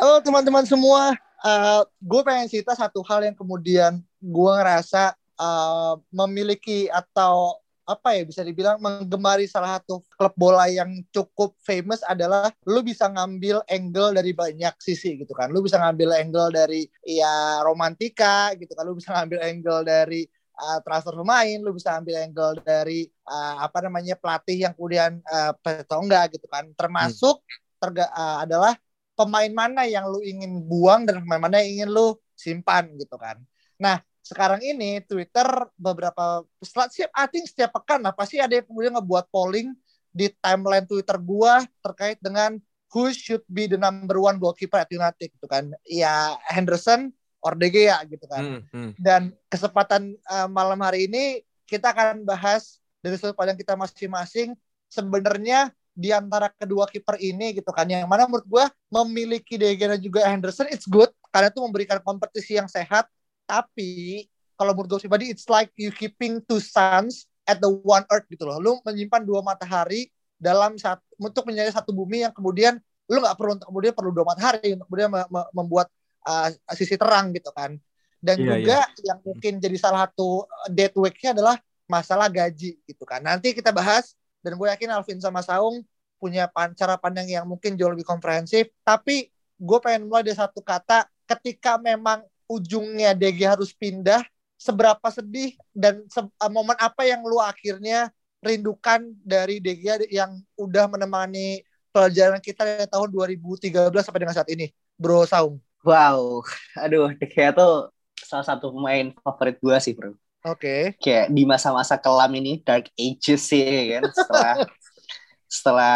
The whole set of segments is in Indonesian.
Halo teman-teman semua, uh, gue pengen cerita satu hal yang kemudian gue ngerasa uh, memiliki atau apa ya bisa dibilang menggemari salah satu klub bola yang cukup famous adalah lu bisa ngambil angle dari banyak sisi gitu kan. Lu bisa ngambil angle dari ya romantika gitu kan. Lu bisa ngambil angle dari uh, transfer pemain, lu bisa ambil angle dari uh, apa namanya pelatih yang kemudian uh, enggak gitu kan. Termasuk terga, uh, adalah pemain mana yang lu ingin buang dan pemain mana yang ingin lu simpan gitu kan. Nah, sekarang ini Twitter beberapa setiap I think setiap pekan lah pasti ada yang kemudian ngebuat polling di timeline Twitter gua terkait dengan who should be the number one goalkeeper at United gitu kan. Ya Henderson or De Gea gitu kan. Hmm, hmm. Dan kesempatan uh, malam hari ini kita akan bahas dari sudut pandang kita masing-masing sebenarnya di antara kedua kiper ini gitu kan. Yang mana menurut gua memiliki De Gea dan juga Henderson it's good. Karena itu memberikan kompetisi yang sehat. Tapi kalau menurut gue pribadi it's like you keeping two suns at the one earth gitu loh. Lu menyimpan dua matahari dalam satu untuk menjadi satu bumi yang kemudian lu nggak perlu untuk kemudian perlu dua matahari untuk kemudian me- me- membuat uh, sisi terang gitu kan. Dan Iya, juga yang mungkin jadi salah satu dead week-nya adalah masalah gaji gitu kan. Nanti kita bahas dan gue yakin Alvin sama Saung punya pan- cara pandang yang mungkin jauh lebih komprehensif. Tapi gue pengen mulai dari satu kata ketika memang ujungnya DG harus pindah seberapa sedih dan se- uh, momen apa yang lu akhirnya rindukan dari DG yang udah menemani pelajaran kita dari tahun 2013 sampai dengan saat ini? Bro Saung. Wow, aduh, De Gea tuh salah satu pemain favorit gue sih, bro. Oke Kayak di masa-masa kelam ini, Dark Ages sih, ya kan, setelah setelah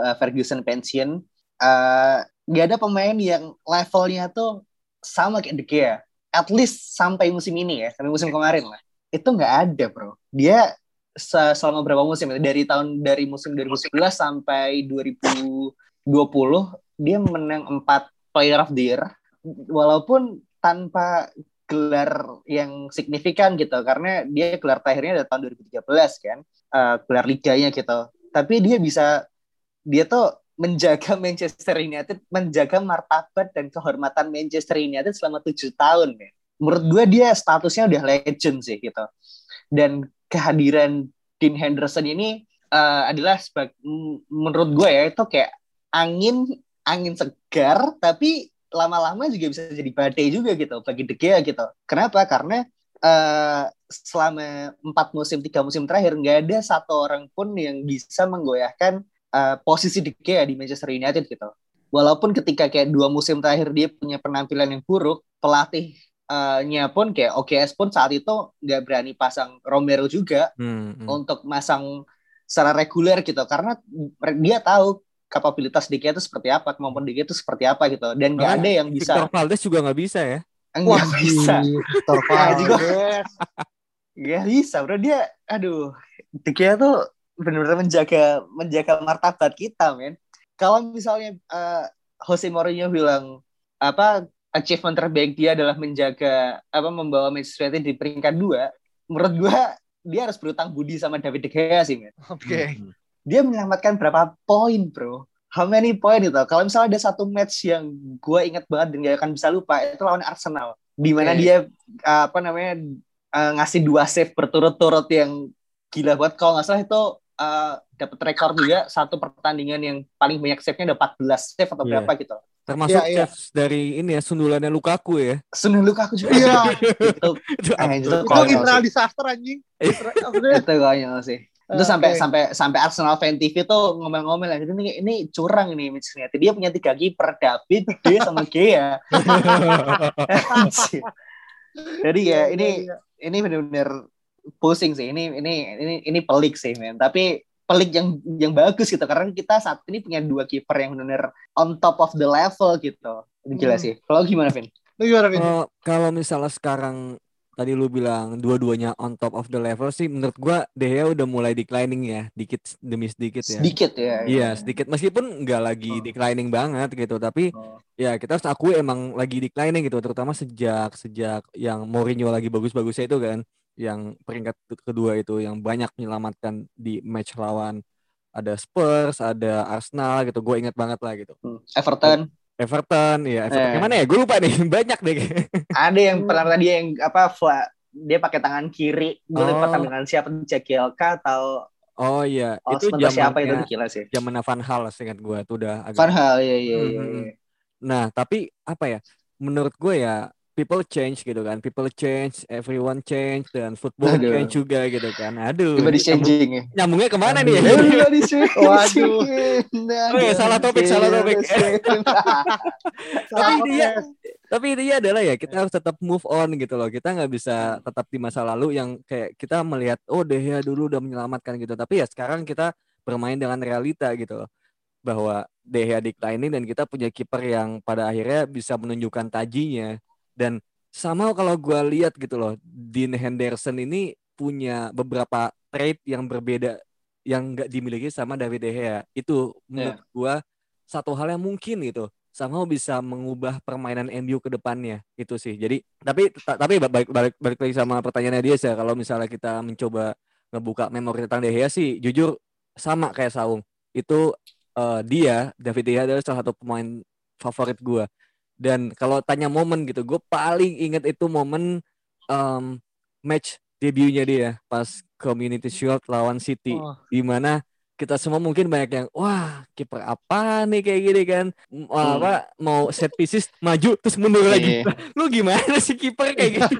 uh, Ferguson pensiun, uh, gak ada pemain yang levelnya tuh sama kayak De Gea. At least sampai musim ini ya, sampai musim kemarin lah. Itu nggak ada, bro. Dia se- selama berapa musim ya? Dari tahun dari musim 2011 sampai 2020 dia menang 4 Player of the Year walaupun tanpa gelar yang signifikan gitu. Karena dia gelar terakhirnya dari tahun 2013 kan? Uh, gelar liganya gitu. Tapi dia bisa dia tuh menjaga Manchester United menjaga martabat dan kehormatan Manchester United selama tujuh tahun ya menurut gue dia statusnya udah legend sih gitu. Dan kehadiran Dean Henderson ini uh, adalah sebagai menurut gue ya itu kayak angin angin segar tapi lama-lama juga bisa jadi badai juga gitu bagi De Gea gitu. Kenapa? Karena uh, selama empat musim tiga musim terakhir nggak ada satu orang pun yang bisa menggoyahkan uh, posisi De Gea di Manchester United gitu. Walaupun ketika kayak dua musim terakhir dia punya penampilan yang buruk, pelatihnya pun kayak OKS pun saat itu nggak berani pasang Romero juga Hmm, hmm. untuk masang secara reguler gitu karena dia tahu kapabilitas Dika itu seperti apa kemampuan Dika itu seperti apa gitu dan nggak ada yang bisa Victor Valdes juga nggak bisa ya. nggak bisa Victor juga. Valdes. nggak bisa bro dia aduh Dika tuh benar-benar menjaga menjaga martabat kita men kalau misalnya eh, Jose Mourinho bilang apa achievement terbaik dia adalah menjaga apa membawa Manchester United di peringkat dua menurut gua dia harus berutang budi sama David De Gea sih men Oke. Hmm, dia menyelamatkan berapa poin bro how many point itu kalau misalnya ada satu match yang gue ingat banget dan gak akan bisa lupa itu lawan Arsenal di mana Oke. dia uh, apa namanya uh, ngasih dua save berturut-turut yang gila banget kalau nggak salah itu uh, dapat rekor juga satu pertandingan yang paling banyak save-nya ada 14 save atau Iya. berapa gitu Termasuk Iya, iya. saves dari ini ya sundulannya Lukaku ya. Sunan Lukaku juga Iya. itu Itu Eh, itu Itu Israel sih. disaster anjing. Iya. Israel- maksudnya itu konyol sih Itu sampai Oke. sampai sampai Arsenal fan TV tuh ngomel-ngomel ya. Ini ini curang ini Manchester United. Dia punya tiga kiper David, D sama Gea. Jadi ya Iya, ini iya, ini benar-benar pusing sih. Ini ini ini ini pelik sih, men. Tapi pelik yang yang bagus gitu karena kita saat ini punya dua kiper yang benar on top of the level gitu. Ini gila Hmm. sih. Kalau gimana, Vin? Lu gimana, Vin? Eh, kalau misalnya sekarang tadi lu bilang dua-duanya on top of the level sih menurut gua Gea udah mulai declining ya, dikit demi sedikit ya. Sedikit ya. Iya, sedikit meskipun nggak lagi Oh. declining banget gitu, tapi Oh. ya kita harus akui emang lagi declining gitu, terutama sejak sejak yang Mourinho lagi bagus-bagusnya itu kan, yang peringkat ke- kedua itu yang banyak menyelamatkan di match lawan ada Spurs, ada Arsenal gitu, gue inget banget lah gitu. Hmm. Everton. Everton, ya Everton. Eh. Gimana ya? Gue lupa nih, banyak deh. Ada yang pernah tadi yang apa fla- dia pakai tangan kiri gue Oh. pertandingan siapa Jagielka atau Oh iya, oh, itu siapa itu gila sih zamannya Van Hal seingat gue tuh udah agak Van Hal iya iya Hmm, iya, hmm, iya. Nah, tapi apa ya? Menurut gue ya people change gitu kan. People change, everyone change dan football Aduh. change juga gitu kan. Aduh. Tiba di changing ya Nyambungnya ke mana nih ya? Tiba di. Waduh. Nah, Oke, salah topik, salah topik. Salah Tapi dia-. Tapi intinya adalah ya kita harus tetap move on gitu loh. Kita nggak bisa tetap di masa lalu yang kayak kita melihat oh De Gea dulu udah menyelamatkan gitu. Tapi ya sekarang kita bermain dengan realita gitu loh. Bahwa De Gea declining dan kita punya kiper yang pada akhirnya bisa menunjukkan tajinya. Dan sama kalau gua lihat gitu loh, Dean Henderson ini punya beberapa trait yang berbeda yang nggak dimiliki sama David De Gea. Itu menurut gua satu hal yang mungkin gitu sama bisa mengubah permainan MU ke depannya itu sih. Jadi tapi ta- tapi balik balik balik lagi sama pertanyaannya dia sih kalau misalnya kita mencoba ngebuka memori tentang De Gea sih jujur sama kayak Saung. Itu eh, dia David De Gea adalah salah satu pemain favorit gua. Dan kalau tanya momen gitu, gue paling inget itu momen em, match debutnya dia pas Community Shield lawan City Oh, di mana kita semua mungkin banyak yang wah kiper apa nih kayak gini kan Hmm. apa mau set pieces maju terus mundur lagi Iya. lu gimana sih kiper kayak gitu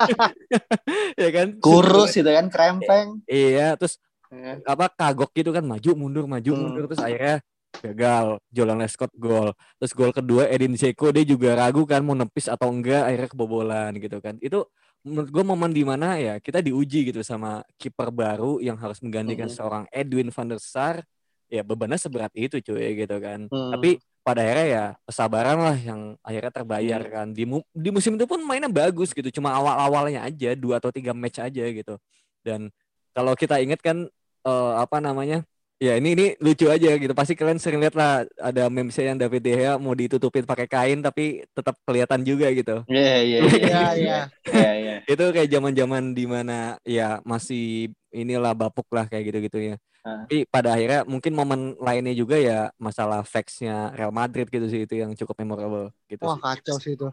ya kan kurus gitu kan krempeng iya terus Iya. apa kagok gitu kan maju mundur maju Hmm. mundur terus akhirnya gagal Jolan Lescott gol terus gol kedua Edin Dzeko dia juga ragu kan mau nepis atau enggak akhirnya kebobolan gitu kan itu menurut gue momen di mana ya kita diuji gitu sama kiper baru yang harus menggantikan Mhm. seorang Edwin van der Sar ya bebannya seberat itu cuy gitu kan Hmm. tapi pada akhirnya ya kesabaran lah yang akhirnya terbayar Hmm. kan di mu- di musim itu pun mainnya bagus gitu cuma awal awalnya aja dua atau tiga match aja gitu dan kalau kita ingat kan eh, apa namanya ya ini ini lucu aja gitu pasti kalian sering lihat lah ada meme yang David De Gea mau ditutupin pakai kain tapi tetap kelihatan juga gitu Iya iya Iya, iya iya. iya iya itu kayak zaman zaman di mana ya masih inilah bapuk lah kayak gitu gitu ya Ah. tapi pada akhirnya mungkin momen lainnya juga ya masalah faxnya Real Madrid gitu sih itu yang cukup memorable gitu Wah sih. kacau sih itu.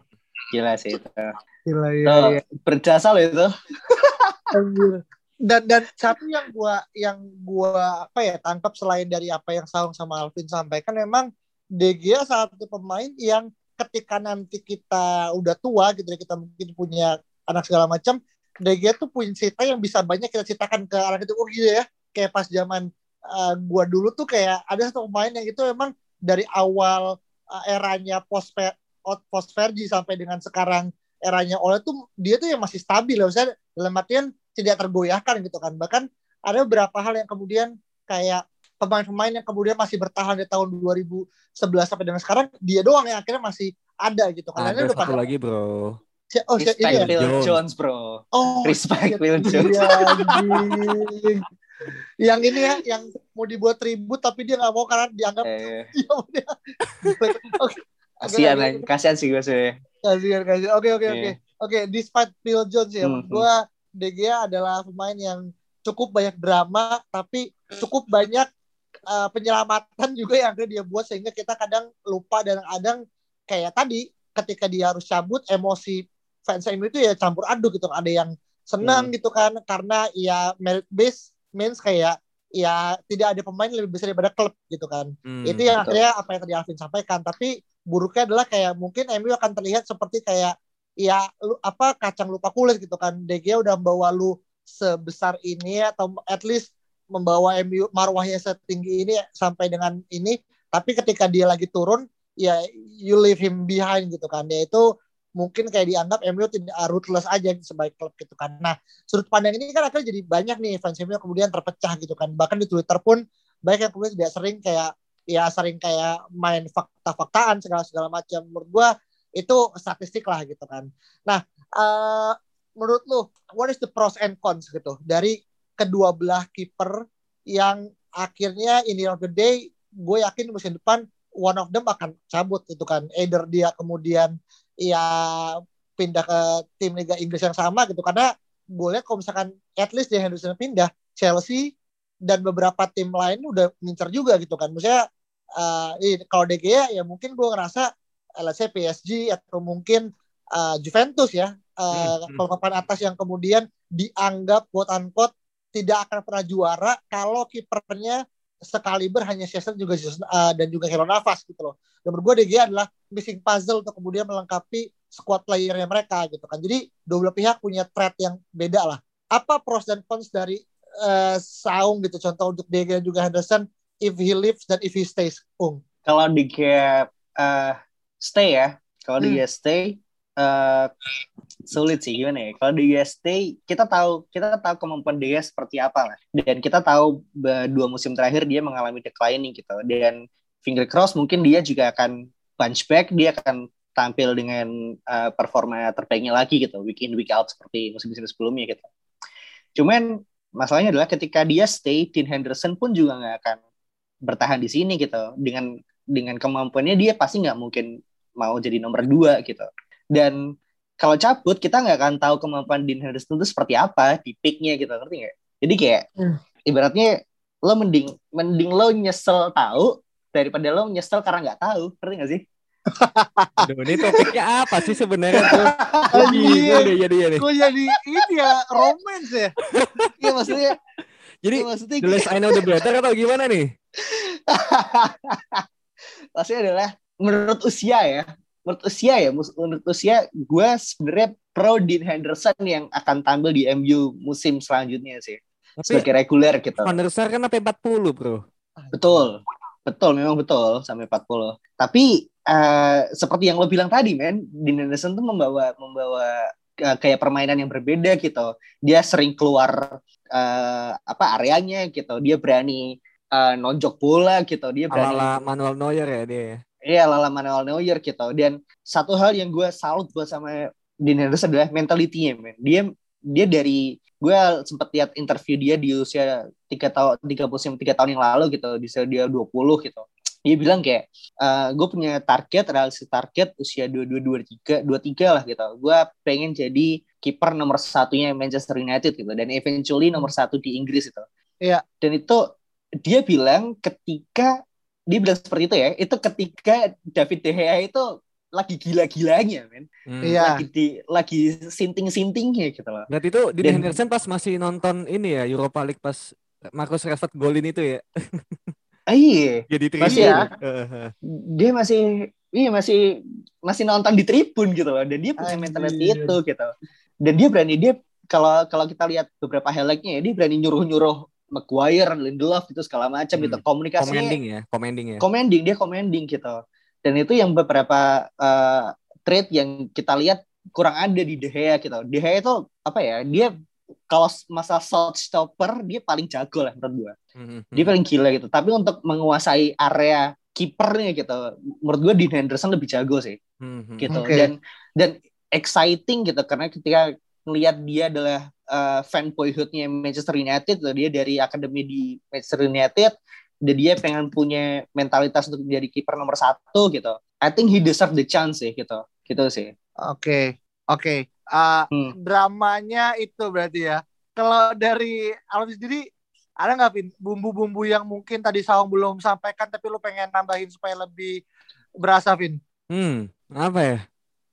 gila sih itu Gila Itu ya. berjasa loh itu. Dan dan satu yang gua yang gua apa ya tangkap selain dari apa yang Saung sama Alvin sampaikan memang De Gea satu pemain yang ketika nanti kita udah tua gitu ya kita mungkin punya anak segala macam Gea tuh punya cerita yang bisa banyak kita ceritakan ke anak itu. Oh gitu ya. Kayak pas zaman uh, gua dulu tuh kayak ada satu pemain yang itu memang dari awal uh, eranya post post Fergie sampai dengan sekarang eranya Ole tuh dia tuh yang masih stabil. Ya maksudnya dalam artian tidak tergoyahkan gitu kan. Bahkan ada beberapa hal yang kemudian kayak pemain-pemain yang kemudian masih bertahan di tahun 2011 sampai dengan sekarang dia doang yang akhirnya masih ada gitu kan. Ada satu pada- lagi bro. Si- oh si- respect ini ya? Phil Jones. Jones bro. Oh respect shit, Phil Jones. Iya, yang ini ya yang mau dibuat ribut tapi dia nggak mau karena dianggap Eh, dia dia oke kasihan Oke, oke. kasihan sih gue sih. kasihan kasihan. Oke oke oke Iya. oke. Despite Phil Jones ya Hmm, menurut gua De Gea adalah pemain yang cukup banyak drama tapi cukup banyak uh, penyelamatan juga yang akhirnya dia buat sehingga kita kadang lupa dan kadang kayak tadi ketika dia harus cabut emosi fans MU itu ya campur aduk gitu. Ada yang senang gitu kan karena ya merit base means kayak ya tidak ada pemain lebih besar daripada klub gitu kan. Hmm, itu yang betul. akhirnya apa yang tadi Alvin sampaikan tapi buruknya adalah kayak mungkin MU akan terlihat seperti kayak ya lu apa kacang lupa kulit gitu kan. Gea udah membawa lu sebesar ini atau at least membawa MU marwahnya setinggi ini sampai dengan ini. Tapi ketika dia lagi turun ya you leave him behind gitu kan. Ya itu mungkin kayak dianggap MU tidak ruthless aja sebagai klub gitu kan. Nah sudut pandang ini kan akhirnya jadi banyak nih fans MU kemudian terpecah gitu kan. Bahkan di Twitter pun banyak yang kemudian tidak sering kayak ya sering kayak main fakta-faktaan segala segala macam. Menurut gua itu statistik lah gitu kan. Nah uh, menurut lu what is the pros and cons gitu dari kedua belah kiper yang akhirnya in the end of the day gue yakin musim depan one of them akan cabut itu kan. Either dia kemudian ya pindah ke tim Liga Inggris yang sama gitu. Karena boleh kalau misalkan at least dia Henderson pindah Chelsea dan beberapa tim lain udah ngincer juga gitu kan. Maksudnya uh, kalau DG ya mungkin gue ngerasa let's say PSG atau mungkin uh, Juventus ya uh, hmm, hmm. papan atas yang kemudian dianggap quote unquote tidak akan pernah juara kalau kipernya sekaliber hanya Chester juga uh, dan juga Hero Navas gitu loh. Dan menurut gue DG adalah missing puzzle untuk kemudian melengkapi squad playernya mereka gitu kan. Jadi dua belah pihak punya threat yang beda lah. Apa pros dan cons dari uh, Saung gitu contoh untuk DG dan juga Henderson if he leaves dan if he stays, Ung? Kalau DG uh, stay ya, kalau hmm. dia stay uh, sulit sih gimana ya. Kalau di UST kita tahu kita tahu kemampuan dia seperti apa lah. Dan kita tahu dua musim terakhir dia mengalami declining gitu. Dan finger cross mungkin dia juga akan punch back, dia akan tampil dengan uh, performa terbaiknya lagi gitu, week in week out seperti musim-musim sebelumnya gitu. Cuman masalahnya adalah ketika dia stay, Dean Henderson pun juga nggak akan bertahan di sini gitu. Dengan dengan kemampuannya dia pasti nggak mungkin mau jadi nomor dua gitu dan kalau cabut kita nggak akan tahu kemampuan Dean Henderson itu seperti apa di picknya gitu ngerti nggak jadi kayak hmm. ibaratnya lo mending mending lo nyesel tahu daripada lo nyesel karena nggak tahu ngerti nggak sih Aduh, ini topiknya apa sih sebenarnya tuh? Oh, iya, iya, iya, iya. Kok jadi ini ya romance ya? Iya maksudnya. Jadi ya, maksudnya the less I know the better atau gimana nih? maksudnya adalah menurut usia ya, menurut usia ya menurut usia gue sebenarnya pro Dean Henderson yang akan tampil di MU musim selanjutnya sih Tapi sebagai reguler gitu. Van der Sar kan sampai 40 bro. Betul, betul memang betul sampai 40. Tapi uh, seperti yang lo bilang tadi men, Dean Henderson tuh membawa membawa uh, kayak permainan yang berbeda gitu. Dia sering keluar uh, apa areanya gitu. Dia berani uh, nonjok bola gitu. Dia berani. Ala Manuel Neuer ya dia. Ya? Iya, Lala Manuel Neuer gitu. Dan satu hal yang gue salut buat sama Dean Henderson adalah mentalitinya, men. Dia dia dari gue sempat lihat interview dia di usia tiga tahun tiga musim tiga tahun yang lalu gitu di usia dia 20 gitu dia bilang kayak uh, gue punya target realistis target usia dua dua dua tiga dua tiga lah gitu gue pengen jadi kiper nomor satunya Manchester United gitu dan eventually nomor satu di Inggris itu iya dan itu dia bilang ketika dia bilang seperti itu ya itu ketika David De Gea itu lagi gila-gilanya men. Hmm. Iya. lagi di lagi sinting-sintingnya gitu loh. Berarti itu di Henderson pas masih nonton ini ya Europa League pas Marcus Rashford golin itu ya. Ah, iya. Jadi masih ya. Dia masih iya masih masih nonton di tribun gitu loh. Dan dia punya mentality itu gitu. Dan dia berani dia kalau kalau kita lihat beberapa highlightnya ya dia berani nyuruh-nyuruh Maguire, Lindelof itu segala macam gitu. hmm. gitu. Komunikasinya commanding ya, commanding ya. Commanding, dia commanding gitu. Dan itu yang beberapa uh, trade yang kita lihat kurang ada di De Gea gitu. De Gea itu apa ya? Dia kalau masa shot stopper dia paling jago lah menurut gua. Hmm. Dia paling gila gitu. Tapi untuk menguasai area kipernya gitu, menurut gua di Henderson lebih jago sih. Hmm. Gitu. Okay. Dan dan exciting gitu karena ketika melihat dia adalah uh, fan boyhoodnya Manchester United dia dari akademi di Manchester United dan dia pengen punya mentalitas untuk menjadi kiper nomor satu gitu I think he deserve the chance sih gitu gitu sih oke okay. oke okay. uh, hmm. dramanya itu berarti ya kalau dari Alvin sendiri ada nggak Vin bumbu-bumbu yang mungkin tadi Saung belum sampaikan tapi lu pengen nambahin supaya lebih berasa Vin hmm apa ya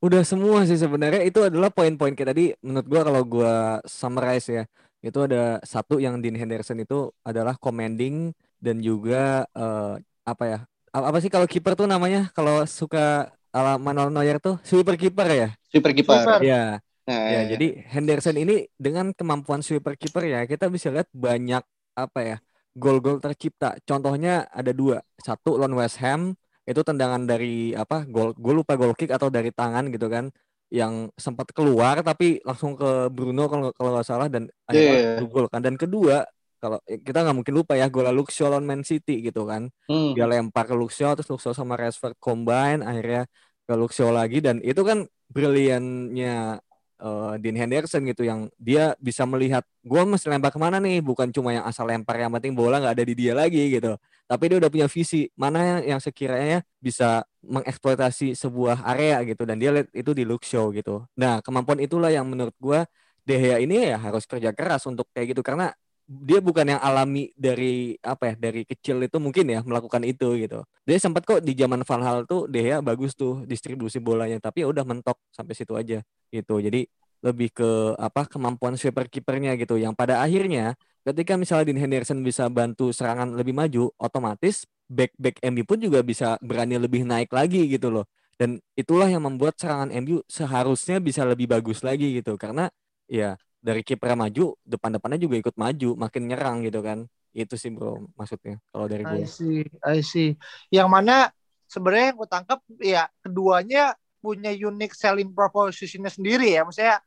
Udah semua sih sebenarnya itu adalah poin-poin kayak tadi menurut gua kalau gua summarize ya. Itu ada satu yang Dean Henderson itu adalah commanding dan juga uh, apa ya? Apa sih kalau kiper tuh namanya kalau suka ala Manuel Neuer tuh sweeper kiper ya? Sweeper kiper. Ya. Nah, ya, ya, ya, jadi Henderson ini dengan kemampuan sweeper kiper ya kita bisa lihat banyak apa ya gol-gol tercipta. Contohnya ada dua. Satu lawan West Ham itu tendangan dari apa gol gue lupa gol kick atau dari tangan gitu kan yang sempat keluar tapi langsung ke Bruno kalau kalau nggak salah dan akhirnya Iya. gol kan dan kedua kalau eh, kita nggak mungkin lupa ya gol Luxio lawan Man City gitu kan Hmm. dia lempar ke Luxio terus Luxio sama Rashford combine akhirnya ke Luxio lagi dan itu kan briliannya eh, Dean Henderson gitu yang dia bisa melihat gua mesti lempar ke mana nih? Bukan cuma yang asal lempar yang penting bola nggak ada di dia lagi gitu. Tapi dia udah punya visi mana yang sekiranya bisa mengeksploitasi sebuah area gitu dan dia lihat itu di Luxio gitu. Nah kemampuan itulah yang menurut gua De Gea ini ya harus kerja keras untuk kayak gitu karena dia bukan yang alami dari apa ya dari kecil itu mungkin ya melakukan itu gitu. Dia sempat kok di zaman Van Hal tuh Gea bagus tuh distribusi bolanya tapi ya udah mentok sampai situ aja gitu. Jadi lebih ke apa kemampuan sweeper kipernya gitu yang pada akhirnya ketika misalnya Dean Henderson bisa bantu serangan lebih maju otomatis back back MU pun juga bisa berani lebih naik lagi gitu loh. Dan itulah yang membuat serangan MU seharusnya bisa lebih bagus lagi gitu karena ya dari kiper maju depan-depannya juga ikut maju makin nyerang gitu kan itu sih bro maksudnya kalau dari I gue see, I see. Yang mana sebenarnya yang gue tangkap ya keduanya punya unique selling propositionnya sendiri ya. Maksudnya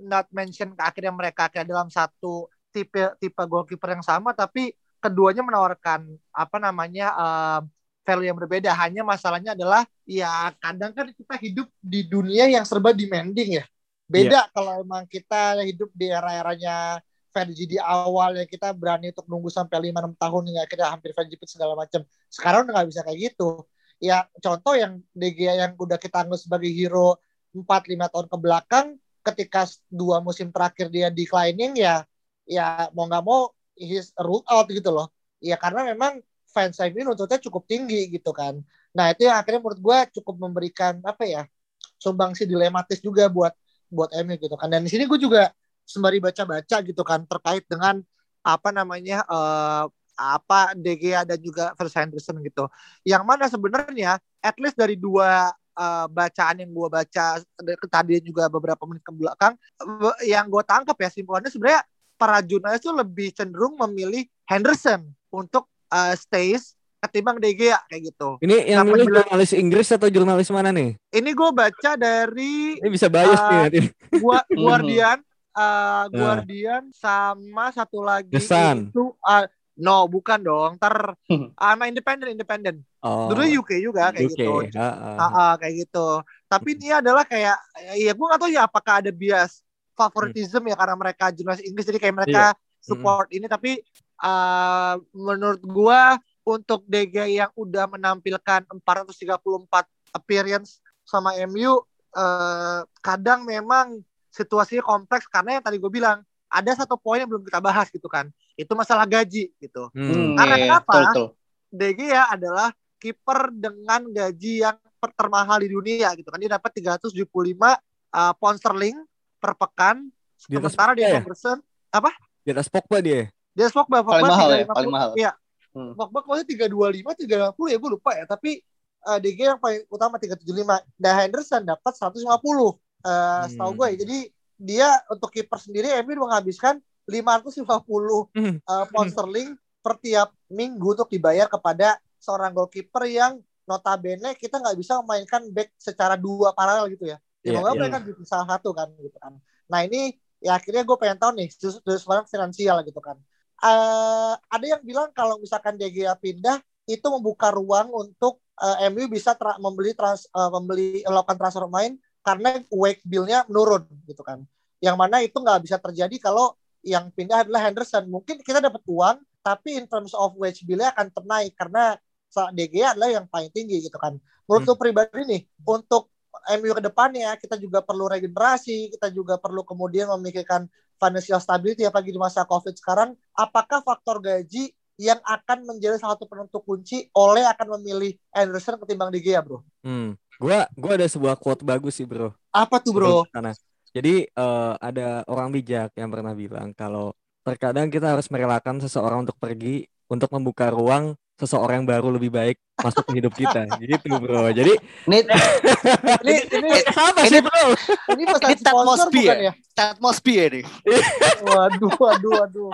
not mention ke akhirnya mereka akhirnya dalam satu tipe tipe goalkeeper yang sama tapi keduanya menawarkan apa namanya eh, value yang berbeda. Hanya masalahnya adalah ya kadang kan kita hidup di dunia yang serba demanding ya. Beda kalau emang kita hidup di era-eranya Fergie di awal ya kita berani untuk nunggu sampai 5-6 tahun hingga kita hampir Fergie segala macam. Sekarang udah nggak bisa kayak gitu. Ya contoh yang Gea yang udah kita anggap sebagai hero 4-5 tahun ke belakang ketika dua musim terakhir dia declining ya ya mau nggak mau he's ruled out gitu loh. Ya karena memang fans MU nuntutnya cukup tinggi gitu kan. Nah itu yang akhirnya menurut gue cukup memberikan apa ya sumbangsi dilematis juga buat buat MU gitu kan. Dan di sini gue juga sembari baca-baca gitu kan terkait dengan apa namanya eh, apa De Gea dan juga Vers Henderson gitu. Yang mana sebenarnya at least dari dua eh, bacaan yang gue baca tadi juga beberapa menit ke belakang eh, yang gue tangkap ya simpulannya sebenarnya para jurnalis tuh lebih cenderung memilih Henderson untuk eh, stays ketimbang De Gea kayak gitu. ini yang nulis jurnalis Inggris atau jurnalis mana nih? Ini gue baca dari ini bisa bias nih Ah, nanti. Gua Mhm. Guardian uh, Guardian sama satu lagi The Sun. itu uh, no bukan dong. Ter Mhm. sama independen independen oh. Dulu UK juga kayak UK gitu. ha, ha, Ah, ah, kayak gitu. Tapi ini adalah kayak ya gue gak tahu ya apakah ada bias favoritism ya karena mereka jurnalis Inggris. Jadi kayak mereka support ini. Tapi uh, menurut gua untuk De Gea yang udah menampilkan 434 appearance sama MU eh, kadang memang situasinya kompleks karena yang tadi gue bilang ada satu poin yang belum kita bahas gitu kan itu masalah gaji gitu Hmm. Karena iya, kenapa? betul, betul. De Gea adalah kiper dengan gaji yang termahal di dunia gitu kan dia dapat 375 uh, pound sterling per pekan Di atas sementara di Pogba ya? Henderson di atas Pogba dia dia Pogba Pogba Paling mahal ya, 350. paling mahal. Iya. Hmm. Pogba kalau 325 350 ya gue lupa ya, tapi uh, DG yang paling utama 375 dan Henderson dapat 150 uh, setahu Hmm. gue. ya. Jadi dia untuk kiper sendiri MU menghabiskan 550 Hmm. uh, pound sterling per tiap minggu untuk dibayar kepada seorang goalkeeper yang notabene kita nggak bisa memainkan back secara dua paralel gitu ya. Ya Iya, moga iya. mereka bikin salah satu kan gitu kan. Nah ini ya akhirnya gue pengen tahu nih dari sekarang finansial gitu kan. Eh ada yang bilang kalau misalkan De Gea pindah itu membuka ruang untuk eh, MU bisa tra- membeli trans eh, membeli melakukan transfer main karena wage bill-nya menurun gitu kan. Yang mana itu nggak bisa terjadi kalau yang pindah adalah Henderson. Mungkin kita dapat uang, tapi in terms of wage bill-nya akan ternaik karena Gea adalah yang paling tinggi gitu kan. Menurut Hmm. pribadi nih, untuk MU ke depannya kita juga perlu regenerasi, kita juga perlu kemudian memikirkan financial stability apalagi di masa Covid sekarang. Apakah faktor gaji yang akan menjadi salah satu penentu kunci oleh akan memilih Anderson ketimbang De Gea, Bro? Hmm. Gua gua ada sebuah quote bagus sih, Bro. Apa tuh, Bro? Karena jadi eh, ada orang bijak yang pernah bilang kalau terkadang kita harus merelakan seseorang untuk pergi untuk membuka ruang seseorang yang baru lebih baik masuk ke hidup kita. Gitu, Bro. Jadi Ini Ini ini apa Ini- sih, Bro? ini pesan Ini sponsor bukan ya? ya? Ted Mosby ya nih. Waduh, waduh, waduh.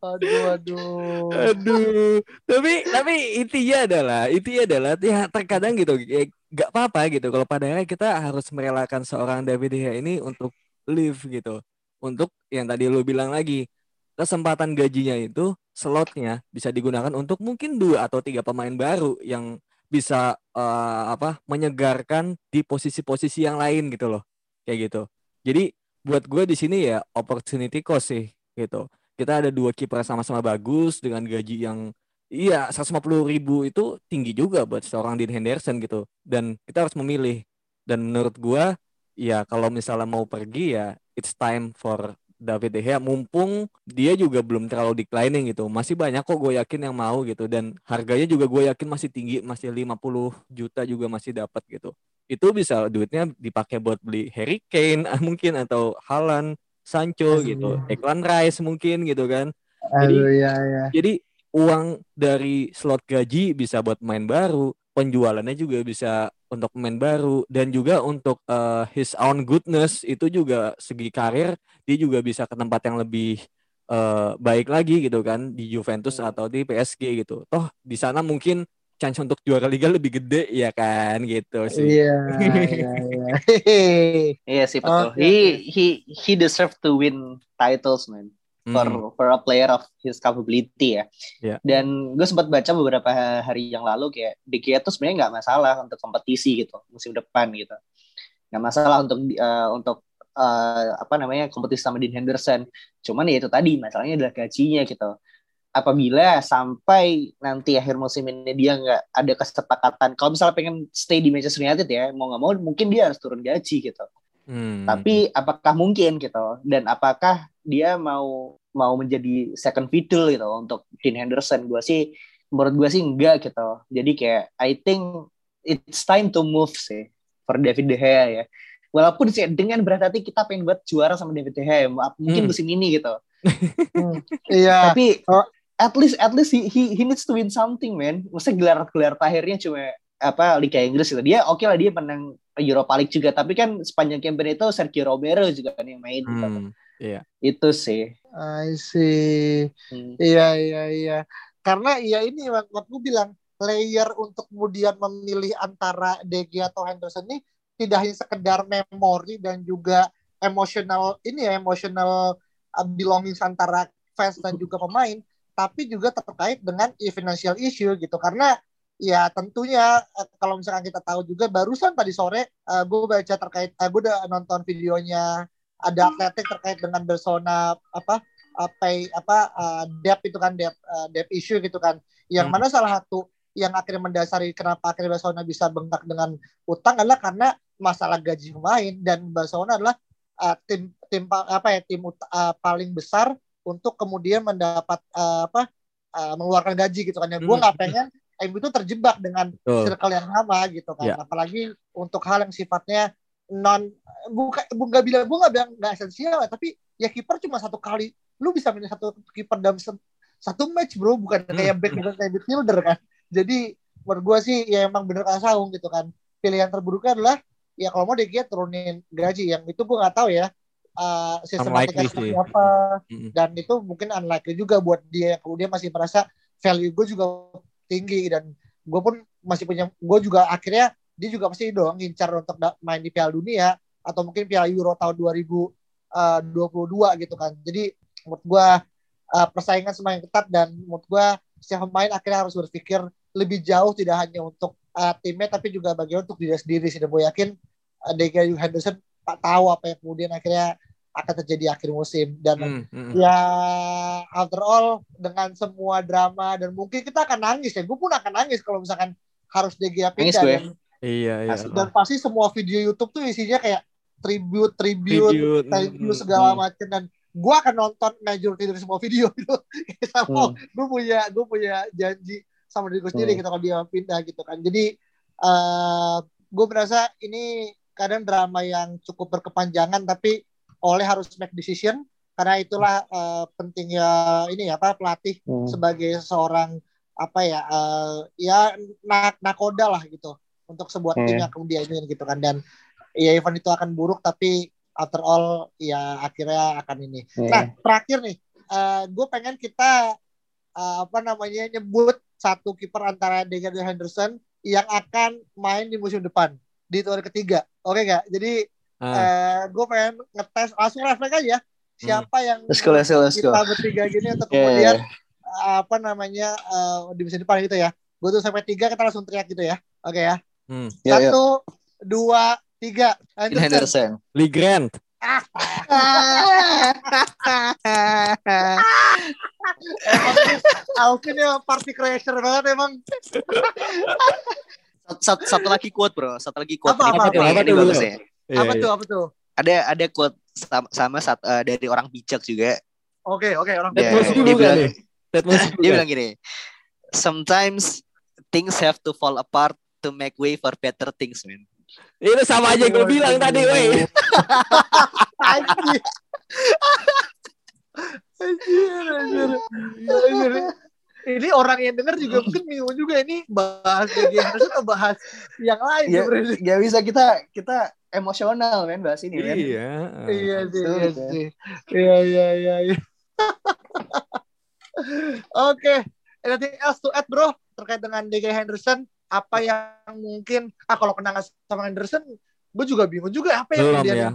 Aduh, aduh. Aduh. Tapi tapi intinya adalah intinya adalah ya terkadang gitu ya, gak apa-apa gitu kalau pada akhirnya kita harus merelakan seorang David Gea ini untuk live gitu. Untuk yang tadi lu bilang lagi kesempatan gajinya itu slotnya bisa digunakan untuk mungkin dua atau tiga pemain baru yang bisa uh, apa menyegarkan di posisi-posisi yang lain gitu loh kayak gitu. Jadi buat gue di sini ya opportunity cost sih gitu. Kita ada dua kiper sama-sama bagus dengan gaji yang iya 150 ribu itu tinggi juga buat seorang Dean Henderson gitu. Dan kita harus memilih. Dan menurut gue ya kalau misalnya mau pergi ya it's time for David De Gea mumpung dia juga belum terlalu declining gitu. Masih banyak kok gue yakin yang mau gitu dan harganya juga gue yakin masih tinggi, masih 50 juta juga masih dapat gitu. Itu bisa duitnya dipakai buat beli Harry Kane mungkin atau Haaland, Sancho Aduh. gitu, Declan Rice mungkin gitu kan. Jadi Aduh, ya, ya. jadi uang dari slot gaji bisa buat main baru, penjualannya juga bisa untuk pemain baru dan juga untuk uh, his own goodness itu juga segi karir dia juga bisa ke tempat yang lebih uh, baik lagi gitu kan di Juventus hmm. atau di PSG gitu. Toh di sana mungkin chance untuk juara liga lebih gede ya kan gitu sih. Iya, iya, iya. iya sih betul. Okay. He he he deserve to win titles man for hmm. for a player of his capability ya. Yeah. Dan gue sempat baca beberapa hari yang lalu kayak De Gea tuh sebenarnya nggak masalah untuk kompetisi gitu musim depan gitu. Nggak masalah untuk uh, untuk uh, apa namanya kompetisi sama Dean Henderson. Cuman ya itu tadi masalahnya adalah gajinya gitu. Apabila sampai nanti akhir musim ini dia nggak ada kesepakatan, kalau misalnya pengen stay di Manchester United ya mau nggak mau mungkin dia harus turun gaji gitu. Hmm. Tapi apakah mungkin gitu? Dan apakah dia mau mau menjadi second fiddle gitu untuk Dean Henderson? Gue sih menurut gue sih enggak gitu. Jadi kayak I think it's time to move sih for David De Gea ya. Walaupun sih dengan berat hati kita pengen buat juara sama David De Gea mungkin hmm. musim ini gitu. hmm. Iya. Tapi oh. at least at least he, he, he needs to win something man. Maksudnya gelar-gelar terakhirnya cuma apa Liga Inggris gitu. Dia oke okay lah dia menang Europa League juga tapi kan sepanjang campaign itu Sergio Romero juga kan yang main gitu. hmm, iya itu sih I see hmm. iya iya iya karena iya ini waktu bilang layer untuk kemudian memilih antara DG atau Henderson ini tidak hanya sekedar memori dan juga emosional ini ya emosional uh, belongings antara fans dan juga pemain tapi juga terkait dengan financial issue gitu karena ya tentunya eh, kalau misalkan kita tahu juga barusan tadi sore uh, eh, gue baca terkait uh, eh, gue udah nonton videonya ada atletik terkait dengan persona apa apa apa uh, dep itu kan dep uh, dep issue gitu kan yang hmm. mana salah satu yang akhirnya mendasari kenapa akhirnya Barcelona bisa bengkak dengan utang adalah karena masalah gaji pemain dan Barcelona adalah uh, tim tim apa ya tim uh, paling besar untuk kemudian mendapat uh, apa uh, mengeluarkan gaji gitu kan ya gue nggak hmm. pengen MU itu terjebak dengan Betul. circle yang sama gitu kan. Yeah. Apalagi untuk hal yang sifatnya non bukan nggak bilang gue nggak bilang nggak esensial tapi ya kiper cuma satu kali. Lu bisa main satu kiper dalam satu match bro. Bukan hmm. kayak back bukan kayak midfielder kan. Jadi menurut gue sih ya emang bener saung gitu kan. Pilihan terburuknya adalah ya kalau mau dia turunin gaji. Yang itu gue nggak tahu ya. Uh, sistematika seperti apa. Mm dan itu mungkin unlikely juga buat dia. Yang kemudian masih merasa value gue juga tinggi dan gue pun masih punya gue juga akhirnya dia juga pasti dong ngincar untuk main di Piala Dunia atau mungkin Piala Euro tahun 2022 eh, gitu kan. Jadi menurut gue uh, persaingan semakin ketat dan menurut gue setiap pemain akhirnya harus berpikir lebih jauh tidak hanya untuk uh, timnya tapi juga bagian untuk diri sendiri sih. Dan gue yakin uh, Henderson tak tahu apa yang kemudian akhirnya akan terjadi akhir musim dan hmm, hmm. ya after all dengan semua drama dan mungkin kita akan nangis ya gue pun akan nangis kalau misalkan harus DG pindah dan, iya iya dan pasti semua video YouTube tuh isinya kayak tribute tribute tribute, thank you hmm, segala hmm. macam dan gue akan nonton majority dari semua video itu sama hmm. gue punya gue punya janji sama diri gue sendiri hmm. gitu kalau dia pindah gitu kan jadi uh, eh, gue merasa ini kadang drama yang cukup berkepanjangan tapi oleh harus make decision karena itulah uh, pentingnya ini ya apa pelatih hmm. sebagai seorang apa ya uh, ya nak nakoda lah gitu untuk sebuah hmm. tim yang kemudian ini gitu kan dan ya event itu akan buruk tapi after all ya akhirnya akan ini. Hmm. Nah terakhir nih gue pengen kita uh, apa namanya nyebut satu kiper antara Degan dan Henderson yang akan main di musim depan di tahun ketiga. Oke gak? Jadi Ah. uh, gue pengen ngetes langsung refleks aja siapa yang Let's go, let's go, let's go. kita bertiga gini untuk Yeah, kemudian yeah. apa namanya uh, di musim depan gitu ya. Gue tuh sampai tiga kita langsung teriak gitu ya. Oke ya. Hmm. Ya, ya. Satu, dua, tiga. Henderson. Henderson. Lee Grant. Alvin ya party crasher banget emang. Satu, satu, satu lagi quote bro, satu lagi quote. Apa, Ini- apa, apa, apa, bagus apa? ya. Iya, apa iya. tuh? Apa tuh? Ada ada quote sama, sama sat- eh, dari orang bijak juga. Oke, oke orang Ya, Ted Mosby dia bukan bilang- Dia bilang gini, sometimes things have to fall apart to make way for better things, man. Ini sama aja yang gue bilang tadi, woi. Anjir. Anjir, anjir. Ini orang yang denger juga mungkin bingung juga ini bahas Henderson atau bahas yang lain Ya. Gak bisa kita kita emosional men bahas ini. Iya. Iya sih, iya sih. Iya, iya, iya. iya. Oke, anything else to add bro terkait dengan DG Henderson? Apa yang mungkin, ah kalau kenangan sama Henderson, gue juga bingung juga apa yang Belum kemudian ya.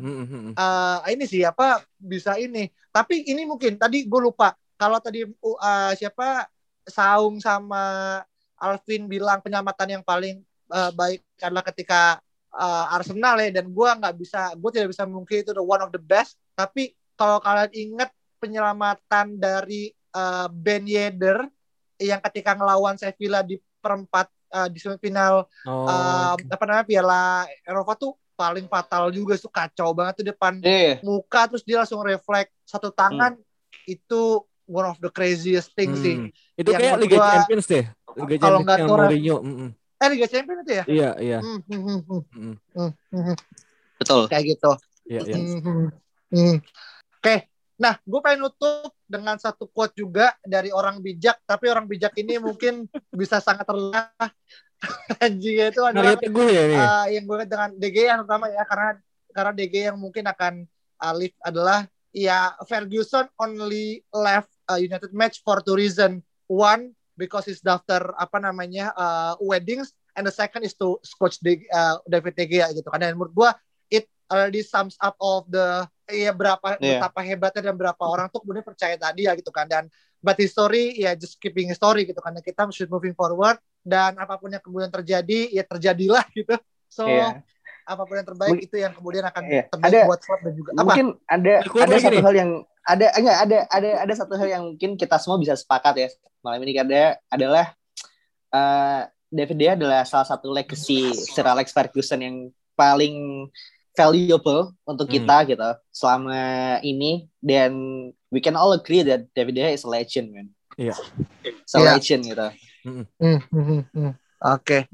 Eh, ini sih apa bisa ini. Tapi ini mungkin tadi gue lupa kalau tadi uh, siapa Saung sama Alvin bilang penyelamatan yang paling uh, baik adalah ketika uh, Arsenal ya dan gue nggak bisa gue tidak bisa mungkin itu the one of the best. Tapi kalau kalian ingat penyelamatan dari uh, Ben Yedder yang ketika ngelawan Sevilla di perempat uh, di semifinal Oh, uh, apa namanya Piala Eropa tuh paling fatal juga tuh kacau banget tuh depan Iya. muka terus dia langsung refleks satu tangan itu one of the craziest thing hmm. sih. Itu Yang kayak Liga gua, Champions deh. Liga kalau Champions nggak yang tuh, Mourinho. hmm, hmm. Eh Liga Champions itu ya? Iya, iya. Hmm, hmm, hmm. Betul. Kayak gitu. Iya, iya. Oke, nah gue pengen nutup dengan satu quote juga dari orang bijak, tapi orang bijak ini mungkin bisa sangat terlihat anjing itu adalah Teguh ya nih. uh, yang gue dengan DG yang pertama ya karena karena DG yang mungkin akan uh, leave adalah ya Ferguson only left a United match for two reason one because he's daftar apa namanya uh, weddings and the second is to coach De, uh, David De Gea gitu kan. Dan menurut gue it already sums up of the ya berapa Iya. betapa hebatnya dan berapa orang tuh kemudian percaya tadi ya gitu kan. Dan but history ya just keeping history gitu kan. Dan kita should moving forward. Dan apa pun yang kemudian terjadi ya terjadilah gitu. So Iya. apa pun yang terbaik Mungkin- itu yang kemudian akan terbaik Ada- buat klub dan juga apa? Mungkin ada Aku ada lagi satu hal yang ada enggak ada ada ada satu hal yang mungkin kita semua bisa sepakat ya malam ini ada adalah eh David De Gea adalah salah satu legacy Sir Alex Ferguson yang paling valuable untuk Hmm. kita gitu selama ini dan we can all agree that David De Gea is a legend man. Iya. It's a Iya. legend gitu. Hmm, hmm, hmm, hmm. Oke,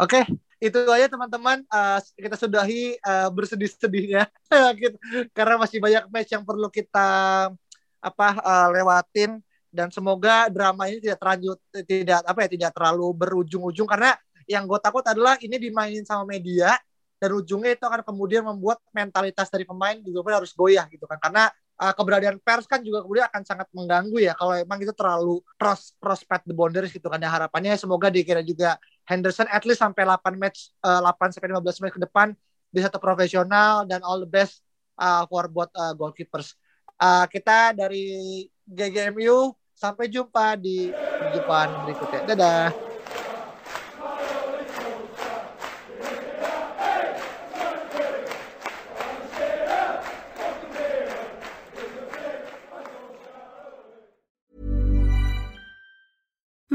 oke, itu aja teman-teman. Uh, kita sudahi uh, bersedih-sedihnya, Gitu. karena masih banyak match yang perlu kita apa uh, lewatin. Dan semoga drama ini tidak terlanjut, tidak apa ya, tidak terlalu berujung-ujung. Karena yang gue takut adalah ini dimainin sama media dan ujungnya itu akan kemudian membuat mentalitas dari pemain juga pun harus goyah gitu kan. Karena uh, keberadaan pers kan juga kemudian akan sangat mengganggu ya. Kalau emang itu terlalu cross prospect the boundaries gitu kan ya harapannya semoga dikira juga Henderson at least sampai 8 match uh, 8 sampai 15 match ke depan di satu profesional dan all the best uh, for buat uh, goalkeepers. Uh, kita dari GGMU sampai jumpa di perjumpaan berikutnya. Dadah.